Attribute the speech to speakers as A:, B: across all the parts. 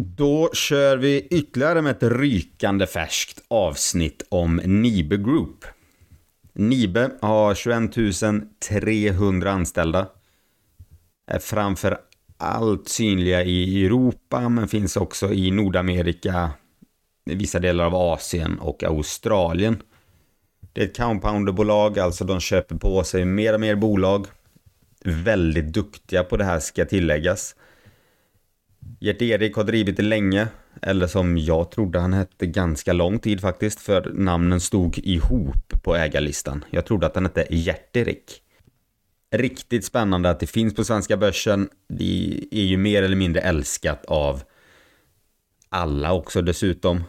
A: Då kör vi ytterligare med ett rykande färskt avsnitt om Nibe Group. Nibe har 21 300 anställda. Är framför allt synliga i Europa men finns också i Nordamerika, vissa delar av Asien och Australien. Det är ett compounderbolag, alltså de köper på sig mer och mer bolag. Väldigt duktiga på det här ska tilläggas. Gert-Erik har drivit det länge, eller som jag trodde han hette ganska lång tid faktiskt, för namnen stod ihop på ägarlistan. Jag trodde att han hette Gert-Erik. Riktigt spännande att det finns på svenska börsen. Det är ju mer eller mindre älskat av alla också dessutom.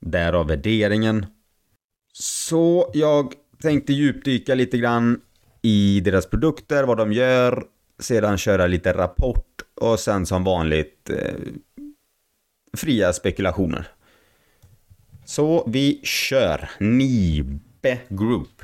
A: Därav värderingen. Så jag tänkte djupdyka lite grann i deras produkter, vad de gör, sedan köra lite rapport och sen som vanligt eh, fria spekulationer. Så vi kör Nibe Group.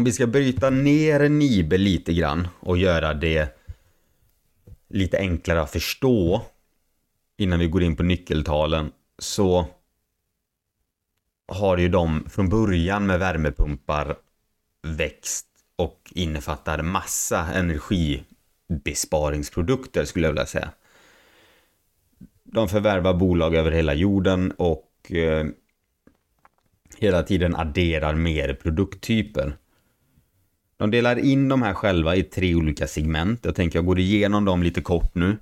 A: Om vi ska bryta ner Nibe lite grann och göra det lite enklare att förstå innan vi går in på nyckeltalen så har ju de från början med värmepumpar växt och innefattar massa energibesparingsprodukter skulle jag vilja säga. De förvärvar bolag över hela jorden och eh, hela tiden adderar mer produkttyper. De delar in de här själva i tre olika segment. Jag tänker jag går igenom dem lite kort nu.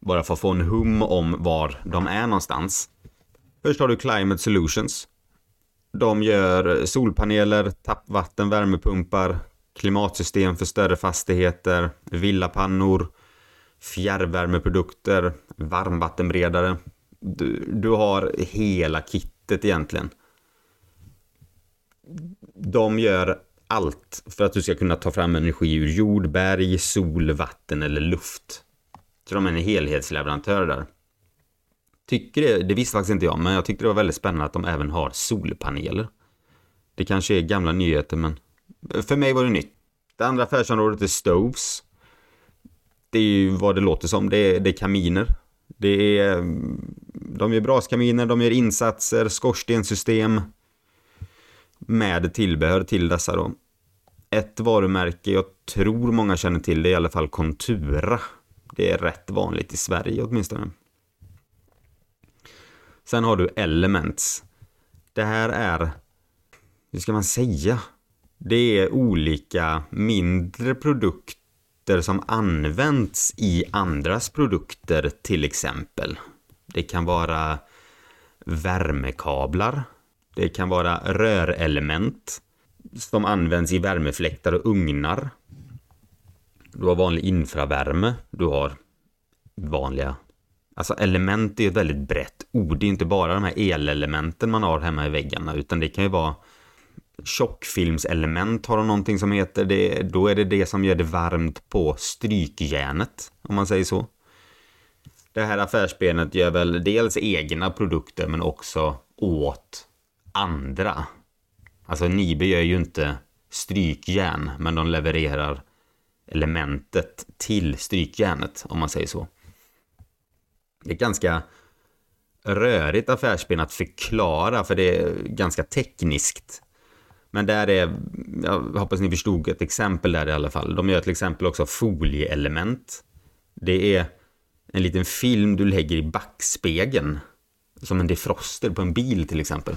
A: Bara för att få en hum om var de är någonstans. Först har du Climate Solutions. De gör solpaneler, tappvatten, värmepumpar, klimatsystem för större fastigheter, villapannor, fjärrvärmeprodukter, varmvattenberedare. Du, du har hela kittet egentligen. De gör allt för att du ska kunna ta fram energi ur jord, berg, sol, vatten eller luft. Så de är en helhetsleverantör där. Tycker det, det visste faktiskt inte jag, men jag tyckte det var väldigt spännande att de även har solpaneler. Det kanske är gamla nyheter, men för mig var det nytt. Det andra affärsområdet är Stoves. Det är ju vad det låter som, det är, det är kaminer. Det är, mm, de gör braskaminer, de gör insatser, skorstenssystem, med tillbehör till dessa då. Ett varumärke jag tror många känner till det är i alla fall Contura. Det är rätt vanligt i Sverige åtminstone. Sen har du Elements. Det här är, hur ska man säga? Det är olika mindre produkter som används i andras produkter till exempel. Det kan vara värmekablar det kan vara rörelement som används i värmefläktar och ugnar. Du har vanlig infravärme. Du har vanliga... Alltså element är ett väldigt brett ord. Det är inte bara de här elelementen man har hemma i väggarna utan det kan ju vara tjockfilmselement har de någonting som heter. Det, då är det det som gör det varmt på strykjärnet om man säger så. Det här affärsbenet gör väl dels egna produkter men också åt andra. Alltså Nibe gör ju inte strykjärn, men de levererar elementet till strykjärnet, om man säger så. Det är ganska rörigt affärsben att förklara, för det är ganska tekniskt. Men där är, jag hoppas ni förstod ett exempel där i alla fall. De gör till exempel också folieelement. Det är en liten film du lägger i backspegeln. Som en defroster på en bil till exempel.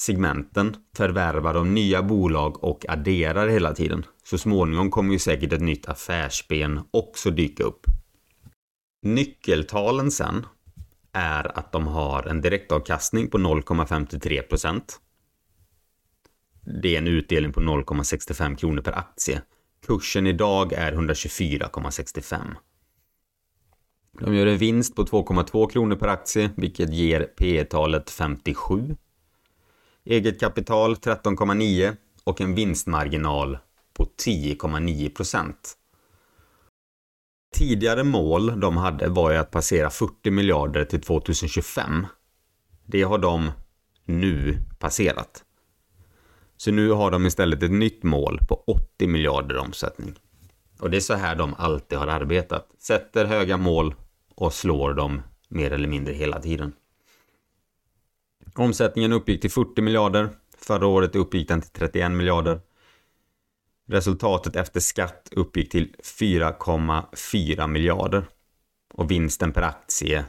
A: segmenten förvärvar de nya bolag och adderar hela tiden. Så småningom kommer ju säkert ett nytt affärsben också dyka upp. Nyckeltalen sen är att de har en direktavkastning på 0,53%. Det är en utdelning på 0,65 kronor per aktie. Kursen idag är 124,65. De gör en vinst på 2,2 kronor per aktie, vilket ger P talet 57. Eget kapital 13,9 och en vinstmarginal på 10,9 procent Tidigare mål de hade var ju att passera 40 miljarder till 2025. Det har de nu passerat. Så nu har de istället ett nytt mål på 80 miljarder omsättning. Och det är så här de alltid har arbetat. Sätter höga mål och slår dem mer eller mindre hela tiden. Omsättningen uppgick till 40 miljarder. Förra året uppgick den till 31 miljarder. Resultatet efter skatt uppgick till 4,4 miljarder. Och vinsten per aktie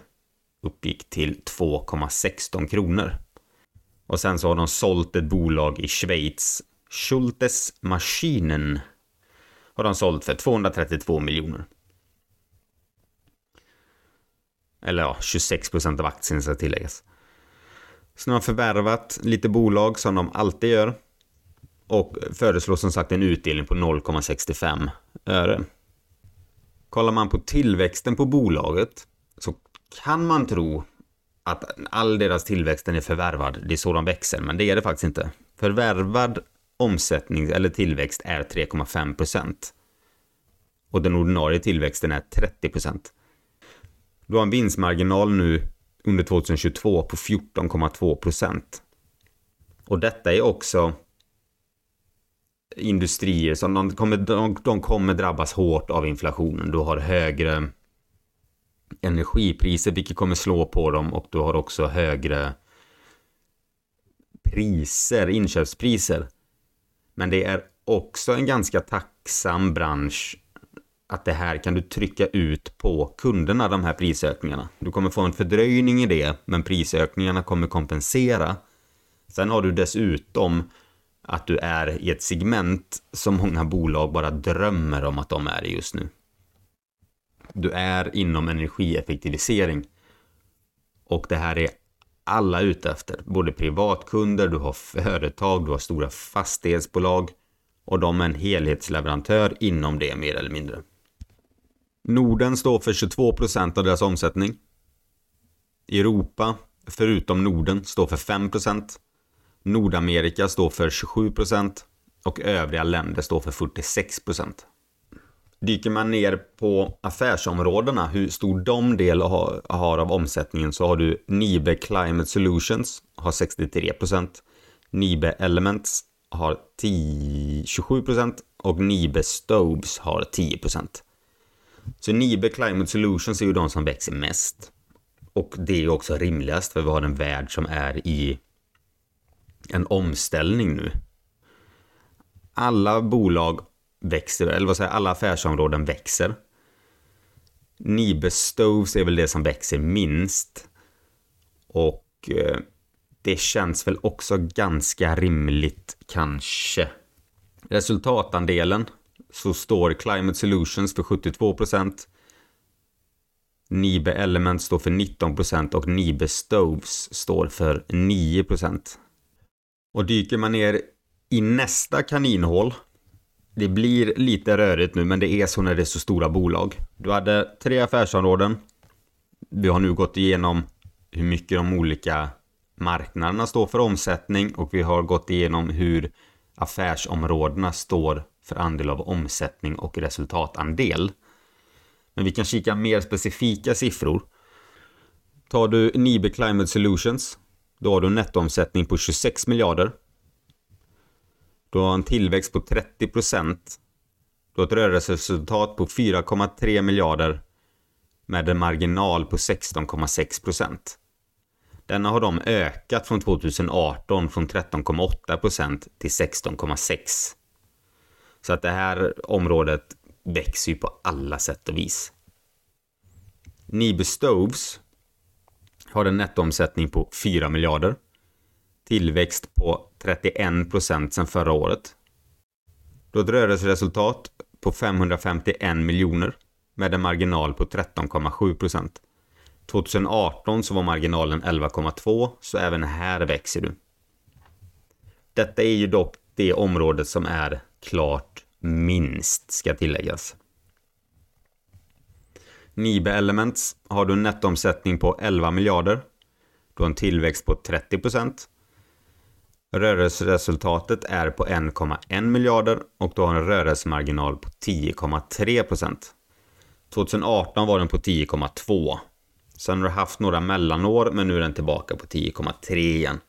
A: uppgick till 2,16 kronor. Och sen så har de sålt ett bolag i Schweiz, Schultes Maschinen, har de sålt för 232 miljoner. Eller ja, 26 procent av aktien ska tilläggas. Så de har förvärvat lite bolag som de alltid gör. Och föreslår som sagt en utdelning på 0,65 öre. Kollar man på tillväxten på bolaget så kan man tro att all deras tillväxt är förvärvad. Det är så de växer, men det är det faktiskt inte. Förvärvad omsättning eller tillväxt är 3,5 procent. Och den ordinarie tillväxten är 30 procent. Du har en vinstmarginal nu under 2022 på 14,2 procent. Och detta är också industrier som de kommer, de, de kommer drabbas hårt av inflationen. Du har högre energipriser vilket kommer slå på dem och du har också högre priser, inköpspriser. Men det är också en ganska tacksam bransch att det här kan du trycka ut på kunderna, de här prisökningarna. Du kommer få en fördröjning i det, men prisökningarna kommer kompensera. Sen har du dessutom att du är i ett segment som många bolag bara drömmer om att de är i just nu. Du är inom energieffektivisering. Och det här är alla ute efter. Både privatkunder, du har företag, du har stora fastighetsbolag och de är en helhetsleverantör inom det mer eller mindre. Norden står för 22% av deras omsättning. Europa, förutom Norden, står för 5%. Nordamerika står för 27% och övriga länder står för 46%. Dyker man ner på affärsområdena, hur stor de del har av omsättningen, så har du Nibe Climate Solutions, har 63%. Nibe Elements har 10, 27% och Nibe Stoves har 10%. Så Nibe Climate Solutions är ju de som växer mest. Och det är ju också rimligast för vi har en värld som är i en omställning nu. Alla bolag växer, eller vad säger alla affärsområden växer. Nibe Stoves är väl det som växer minst. Och eh, det känns väl också ganska rimligt kanske. Resultatandelen så står Climate Solutions för 72%. Nibe Element står för 19% och Nibe Stoves står för 9%. Och dyker man ner i nästa kaninhål det blir lite rörigt nu, men det är så när det är så stora bolag. Du hade tre affärsområden. Vi har nu gått igenom hur mycket de olika marknaderna står för omsättning och vi har gått igenom hur affärsområdena står för andel av omsättning och resultatandel. Men vi kan kika mer specifika siffror. Tar du Nibe Climate Solutions, då har du en nettoomsättning på 26 miljarder. Du har en tillväxt på 30 procent. Du har ett rörelseresultat på 4,3 miljarder med en marginal på 16,6 procent. Denna har de ökat från 2018 från 13,8 procent till 16,6. Så att det här området växer ju på alla sätt och vis. Nibe Stoves har en nettoomsättning på 4 miljarder. Tillväxt på 31 procent sedan förra året. Då ett rörelseresultat på 551 miljoner med en marginal på 13,7 procent. 2018 så var marginalen 11,2 så även här växer du. Detta är ju dock det området som är klart minst ska tilläggas. Nibe Elements har du en nettoomsättning på 11 miljarder. Du har en tillväxt på 30 procent. Rörelseresultatet är på 1,1 miljarder och du har en rörelsemarginal på 10,3 procent. 2018 var den på 10,2. Sen har du haft några mellanår men nu är den tillbaka på 10,3 igen.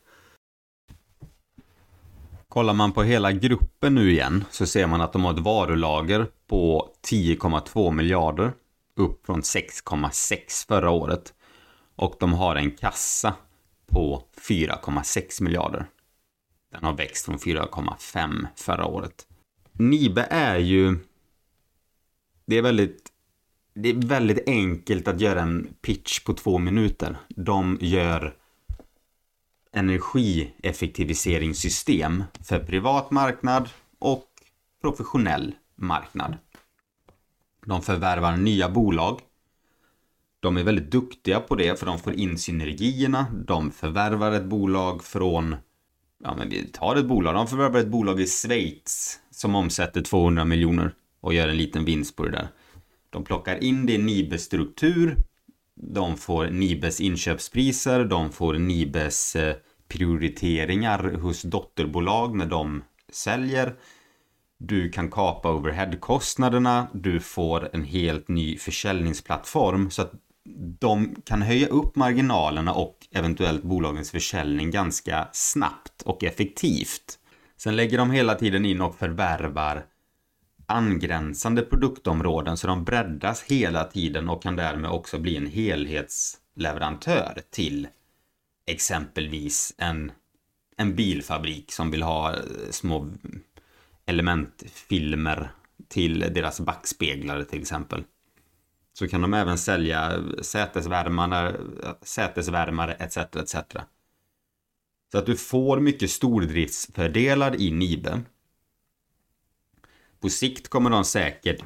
A: Kollar man på hela gruppen nu igen så ser man att de har ett varulager på 10,2 miljarder upp från 6,6 förra året. Och de har en kassa på 4,6 miljarder. Den har växt från 4,5 förra året. Nibe är ju... Det är väldigt... Det är väldigt enkelt att göra en pitch på två minuter. De gör energieffektiviseringssystem för privat marknad och professionell marknad. De förvärvar nya bolag. De är väldigt duktiga på det för de får in synergierna. De förvärvar ett bolag från ja men vi tar ett bolag, de förvärvar ett bolag i Schweiz som omsätter 200 miljoner och gör en liten vinst på det där. De plockar in det i Nibe-struktur de får Nibes inköpspriser, de får Nibes eh, prioriteringar hos dotterbolag när de säljer. Du kan kapa overheadkostnaderna, du får en helt ny försäljningsplattform så att de kan höja upp marginalerna och eventuellt bolagens försäljning ganska snabbt och effektivt. Sen lägger de hela tiden in och förvärvar angränsande produktområden så de breddas hela tiden och kan därmed också bli en helhetsleverantör till exempelvis en, en bilfabrik som vill ha eh, små elementfilmer till deras backspeglar till exempel så kan de även sälja eh, sätesvärmare, eh, sätesvärmare etc. etc. Så att du får mycket stordriftsfördelar i Nibe. På sikt kommer de säkert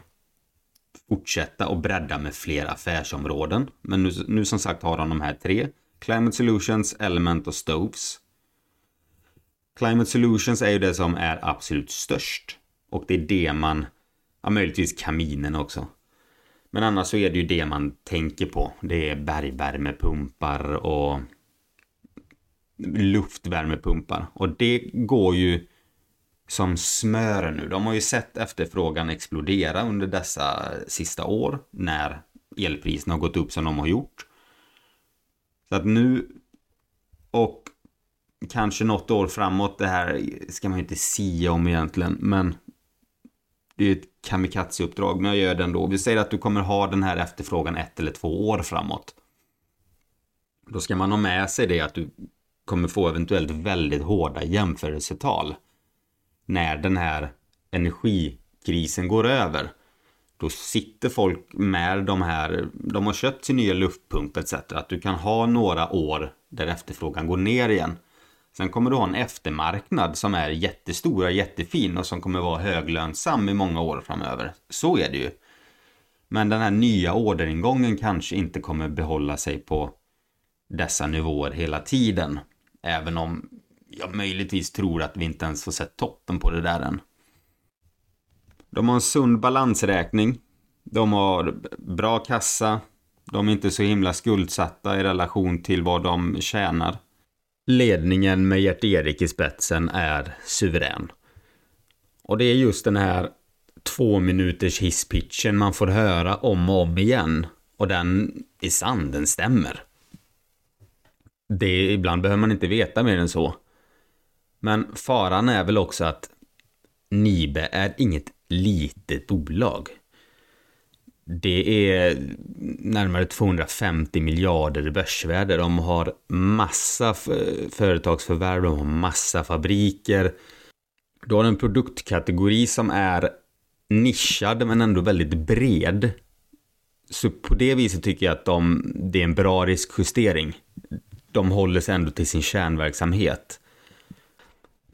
A: fortsätta och bredda med fler affärsområden. Men nu, nu som sagt har de de här tre. Climate Solutions, Element och Stoves. Climate Solutions är ju det som är absolut störst. Och det är det man, ja möjligtvis kaminen också. Men annars så är det ju det man tänker på. Det är bergvärmepumpar och luftvärmepumpar. Och det går ju som smör nu. De har ju sett efterfrågan explodera under dessa sista år när elpriserna har gått upp som de har gjort. Så att nu och kanske något år framåt, det här ska man ju inte sia om egentligen, men det är ju ett kamikazeuppdrag, men jag gör det ändå. Vi säger att du kommer ha den här efterfrågan ett eller två år framåt. Då ska man ha med sig det att du kommer få eventuellt väldigt hårda jämförelsetal. När den här energikrisen går över. Då sitter folk med de här, de har köpt sin nya luftpump etc. Att du kan ha några år där efterfrågan går ner igen. Sen kommer du ha en eftermarknad som är jättestor och jättefin och som kommer vara höglönsam i många år framöver. Så är det ju. Men den här nya orderingången kanske inte kommer behålla sig på dessa nivåer hela tiden. Även om jag möjligtvis tror att vi inte ens har sett toppen på det där än. De har en sund balansräkning. De har bra kassa. De är inte så himla skuldsatta i relation till vad de tjänar. Ledningen med Gert-Erik i spetsen är suverän. Och det är just den här två minuters hisspitchen man får höra om och om igen. Och den är sann, den stämmer. Det, ibland behöver man inte veta mer än så. Men faran är väl också att Nibe är inget litet bolag. Det är närmare 250 miljarder i börsvärde. De har massa företagsförvärv, de har massa fabriker. Du har en produktkategori som är nischad men ändå väldigt bred. Så på det viset tycker jag att de, det är en bra riskjustering. De håller sig ändå till sin kärnverksamhet.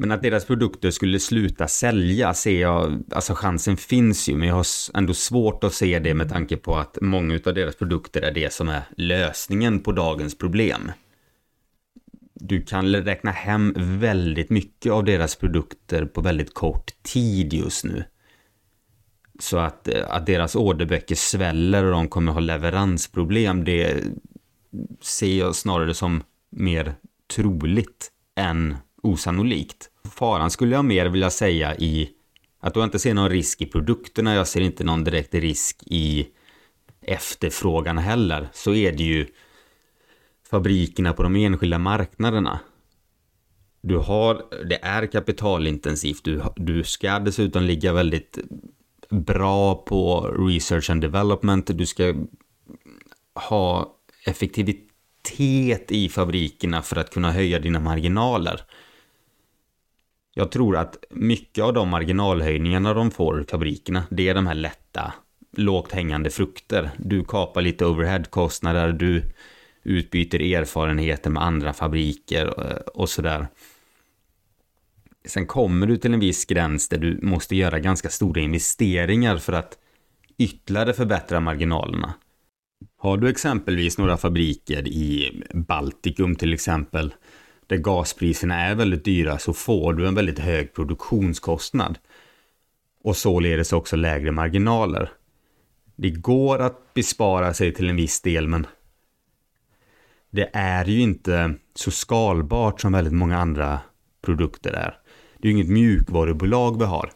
A: Men att deras produkter skulle sluta sälja ser jag, alltså chansen finns ju, men jag har ändå svårt att se det med tanke på att många av deras produkter är det som är lösningen på dagens problem. Du kan räkna hem väldigt mycket av deras produkter på väldigt kort tid just nu. Så att, eh, att deras orderböcker sväller och de kommer ha leveransproblem, det ser jag snarare som mer troligt än osannolikt. Faran skulle jag mer vilja säga i att jag inte ser någon risk i produkterna, jag ser inte någon direkt risk i efterfrågan heller. Så är det ju fabrikerna på de enskilda marknaderna. Du har, det är kapitalintensivt, du, du ska dessutom ligga väldigt bra på research and development, du ska ha effektivitet i fabrikerna för att kunna höja dina marginaler. Jag tror att mycket av de marginalhöjningarna de får i fabrikerna, det är de här lätta, lågt hängande frukter. Du kapar lite overheadkostnader, du utbyter erfarenheter med andra fabriker eh, och sådär. Sen kommer du till en viss gräns där du måste göra ganska stora investeringar för att ytterligare förbättra marginalerna. Har du exempelvis några fabriker i Baltikum till exempel där gaspriserna är väldigt dyra så får du en väldigt hög produktionskostnad. Och således också lägre marginaler. Det går att bespara sig till en viss del men det är ju inte så skalbart som väldigt många andra produkter är. Det är ju inget mjukvarubolag vi har.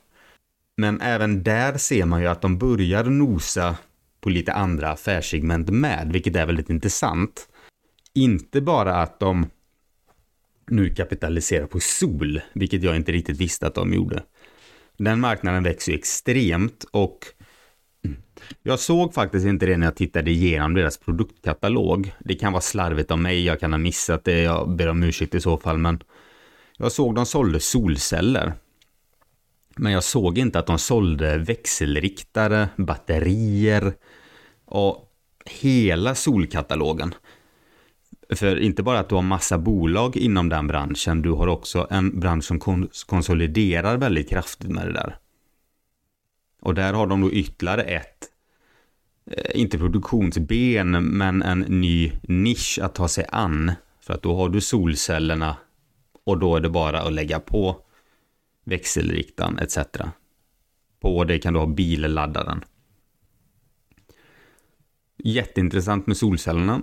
A: Men även där ser man ju att de börjar nosa på lite andra affärssegment med, vilket är väldigt intressant. Inte bara att de nu kapitaliserar på sol, vilket jag inte riktigt visste att de gjorde. Den marknaden växer ju extremt och mm. jag såg faktiskt inte det när jag tittade igenom deras produktkatalog. Det kan vara slarvigt av mig, jag kan ha missat det, jag ber om ursäkt i så fall, men jag såg de sålde solceller. Men jag såg inte att de sålde växelriktare, batterier och hela solkatalogen. För inte bara att du har massa bolag inom den branschen, du har också en bransch som konsoliderar väldigt kraftigt med det där. Och där har de då ytterligare ett, eh, inte produktionsben, men en ny nisch att ta sig an. För att då har du solcellerna och då är det bara att lägga på växelriktaren etc. På det kan du ha billaddaren. Jätteintressant med solcellerna.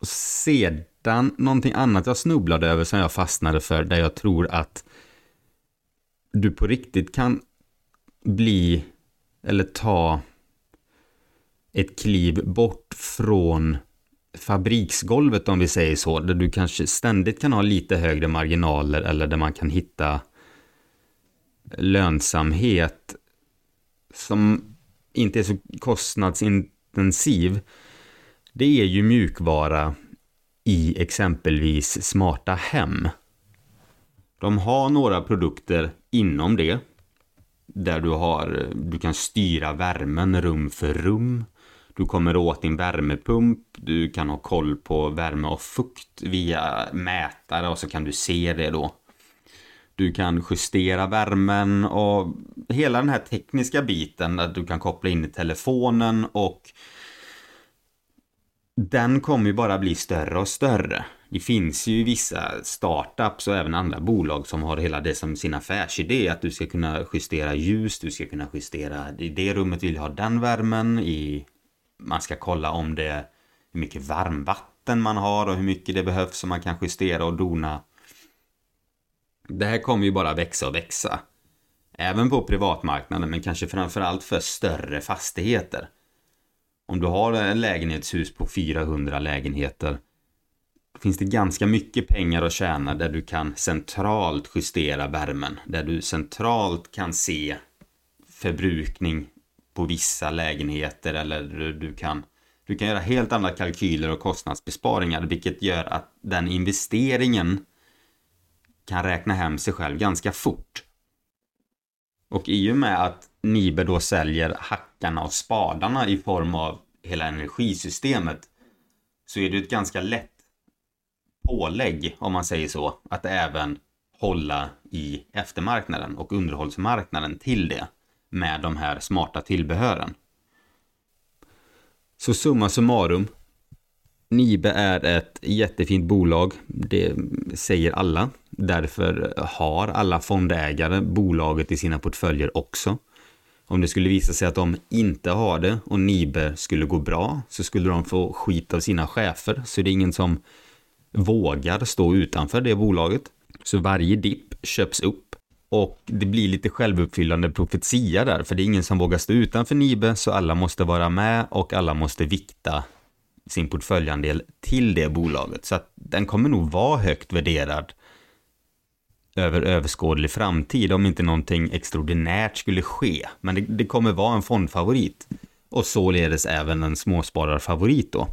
A: Och sedan någonting annat jag snubblade över som jag fastnade för där jag tror att du på riktigt kan bli eller ta ett kliv bort från fabriksgolvet om vi säger så, där du kanske ständigt kan ha lite högre marginaler eller där man kan hitta lönsamhet som inte är så kostnadsintensiv. Det är ju mjukvara i exempelvis smarta hem. De har några produkter inom det. Där du, har, du kan styra värmen rum för rum. Du kommer åt din värmepump. Du kan ha koll på värme och fukt via mätare och så kan du se det då. Du kan justera värmen och hela den här tekniska biten där du kan koppla in i telefonen och den kommer ju bara bli större och större. Det finns ju vissa startups och även andra bolag som har hela det som sin affärsidé. Att du ska kunna justera ljus, du ska kunna justera i det rummet vill jag ha den värmen. I, man ska kolla om det hur mycket varmvatten man har och hur mycket det behövs som man kan justera och dona. Det här kommer ju bara växa och växa. Även på privatmarknaden men kanske framförallt för större fastigheter. Om du har en lägenhetshus på 400 lägenheter finns det ganska mycket pengar att tjäna där du kan centralt justera värmen. Där du centralt kan se förbrukning på vissa lägenheter eller du kan, du kan göra helt andra kalkyler och kostnadsbesparingar vilket gör att den investeringen kan räkna hem sig själv ganska fort. Och i och med att Nibe då säljer hackarna och spadarna i form av hela energisystemet så är det ett ganska lätt pålägg, om man säger så, att även hålla i eftermarknaden och underhållsmarknaden till det med de här smarta tillbehören. Så summa summarum. Nibe är ett jättefint bolag, det säger alla. Därför har alla fondägare bolaget i sina portföljer också. Om det skulle visa sig att de inte har det och Nibe skulle gå bra så skulle de få skit av sina chefer. Så det är ingen som vågar stå utanför det bolaget. Så varje dipp köps upp och det blir lite självuppfyllande profetia där, för det är ingen som vågar stå utanför Nibe, så alla måste vara med och alla måste vikta sin portföljandel till det bolaget. Så att den kommer nog vara högt värderad över överskådlig framtid om inte någonting extraordinärt skulle ske. Men det, det kommer vara en fondfavorit och således även en småspararfavorit då.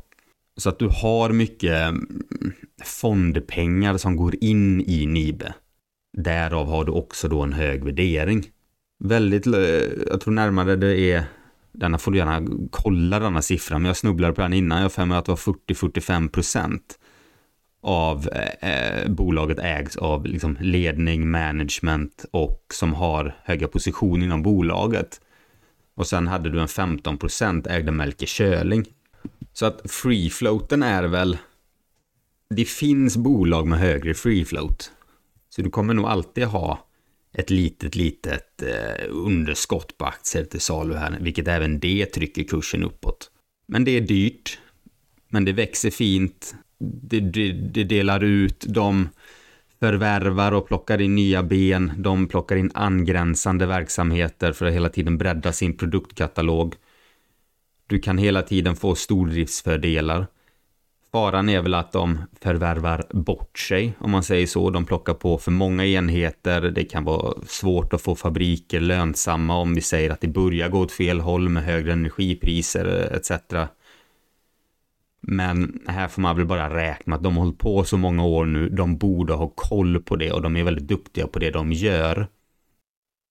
A: Så att du har mycket mm, fondpengar som går in i Nibe. Därav har du också då en hög värdering. Väldigt, eh, jag tror närmare det är, denna får du gärna kolla denna siffra, men jag snubblade på den innan, jag har för mig att det var 40-45 procent av eh, eh, bolaget ägs av liksom ledning, management och som har höga positioner inom bolaget. Och sen hade du en 15 procent ägda Melker Köling. Så att free floaten är väl... Det finns bolag med högre free float. Så du kommer nog alltid ha ett litet, litet eh, underskott på aktier till salu här, vilket även det trycker kursen uppåt. Men det är dyrt, men det växer fint, det, det, det delar ut, de förvärvar och plockar in nya ben, de plockar in angränsande verksamheter för att hela tiden bredda sin produktkatalog. Du kan hela tiden få stordriftsfördelar. Faran är väl att de förvärvar bort sig, om man säger så. De plockar på för många enheter. Det kan vara svårt att få fabriker lönsamma om vi säger att det börjar gå åt fel håll med högre energipriser etc. Men här får man väl bara räkna att de har hållit på så många år nu. De borde ha koll på det och de är väldigt duktiga på det de gör.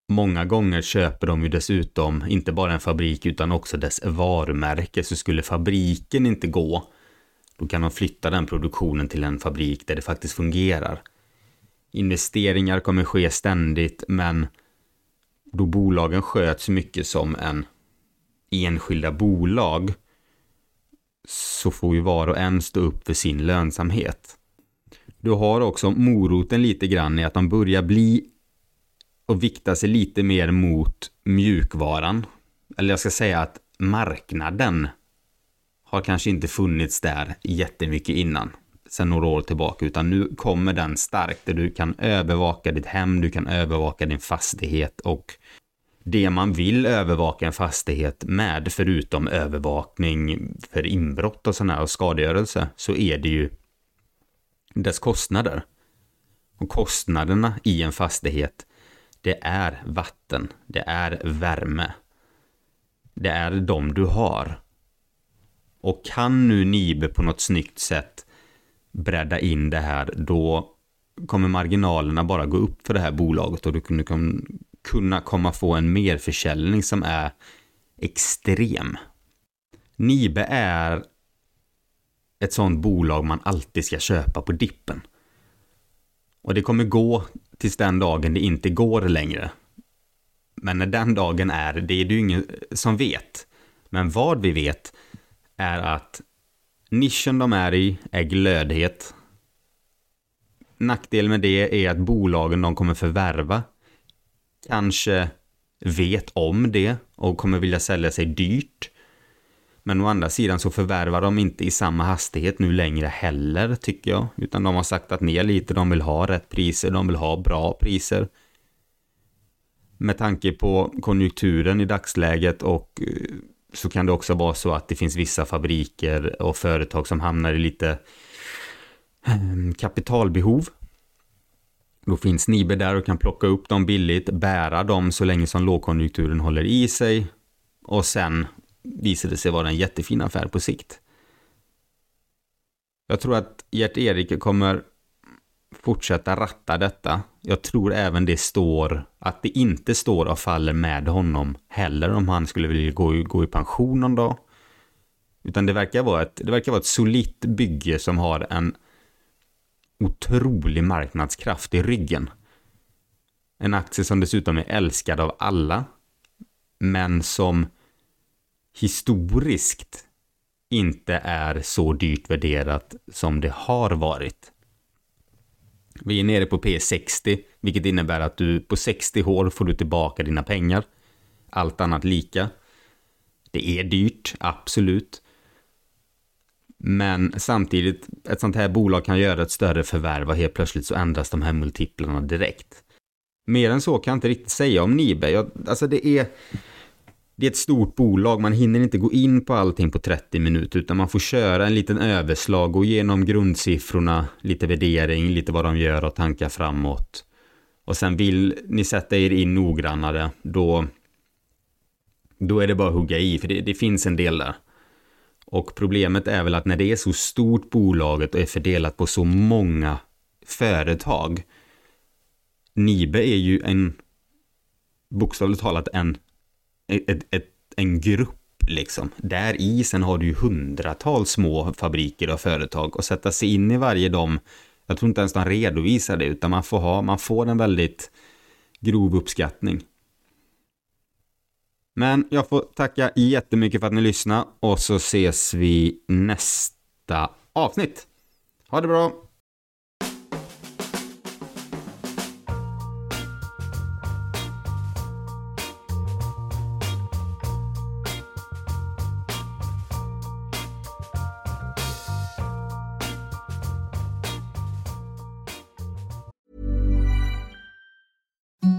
A: Många gånger köper de ju dessutom inte bara en fabrik utan också dess varumärke. Så skulle fabriken inte gå, då kan de flytta den produktionen till en fabrik där det faktiskt fungerar. Investeringar kommer ske ständigt, men då bolagen sköts mycket som en enskilda bolag så får ju var och en stå upp för sin lönsamhet. Du har också moroten lite grann i att de börjar bli och vikta sig lite mer mot mjukvaran. Eller jag ska säga att marknaden har kanske inte funnits där jättemycket innan, sedan några år tillbaka, utan nu kommer den starkt där du kan övervaka ditt hem, du kan övervaka din fastighet och det man vill övervaka en fastighet med, förutom övervakning för inbrott och sådana här och skadegörelse, så är det ju dess kostnader. Och kostnaderna i en fastighet, det är vatten, det är värme. Det är de du har. Och kan nu Nibe på något snyggt sätt bredda in det här, då kommer marginalerna bara gå upp för det här bolaget och du kan kunna komma få en merförsäljning som är extrem. Nibe är ett sånt bolag man alltid ska köpa på dippen. Och det kommer gå tills den dagen det inte går längre. Men när den dagen är, det är det ju ingen som vet. Men vad vi vet är att nischen de är i är glödhet. Nackdelen med det är att bolagen de kommer förvärva kanske vet om det och kommer vilja sälja sig dyrt. Men å andra sidan så förvärvar de inte i samma hastighet nu längre heller tycker jag. Utan de har saktat ner lite, de vill ha rätt priser, de vill ha bra priser. Med tanke på konjunkturen i dagsläget och eh, så kan det också vara så att det finns vissa fabriker och företag som hamnar i lite eh, kapitalbehov då finns Nibe där och kan plocka upp dem billigt, bära dem så länge som lågkonjunkturen håller i sig och sen visar det sig vara en jättefin affär på sikt. Jag tror att Gert-Erik kommer fortsätta ratta detta. Jag tror även det står att det inte står och faller med honom heller om han skulle vilja gå, gå i pension någon dag. Utan det verkar vara ett, det verkar vara ett solitt bygge som har en otrolig marknadskraft i ryggen. En aktie som dessutom är älskad av alla, men som historiskt inte är så dyrt värderat som det har varit. Vi är nere på P60, vilket innebär att du på 60 år får du tillbaka dina pengar. Allt annat lika. Det är dyrt, absolut. Men samtidigt, ett sånt här bolag kan göra ett större förvärv och helt plötsligt så ändras de här multiplarna direkt. Mer än så kan jag inte riktigt säga om Nibe. Jag, alltså det är, det är ett stort bolag, man hinner inte gå in på allting på 30 minuter utan man får köra en liten överslag, gå igenom grundsiffrorna, lite värdering, lite vad de gör och tankar framåt. Och sen vill ni sätta er in noggrannare, då, då är det bara att hugga i, för det, det finns en del där. Och problemet är väl att när det är så stort bolaget och är fördelat på så många företag. Nibe är ju en, bokstavligt talat en, ett, ett, en grupp liksom. Där i sen har du ju hundratals små fabriker och företag och sätta sig in i varje dem. Jag tror inte ens de redovisar det utan man får ha, man får en väldigt grov uppskattning. Men jag får tacka jättemycket för att ni lyssnade och så ses vi nästa avsnitt. Ha det bra!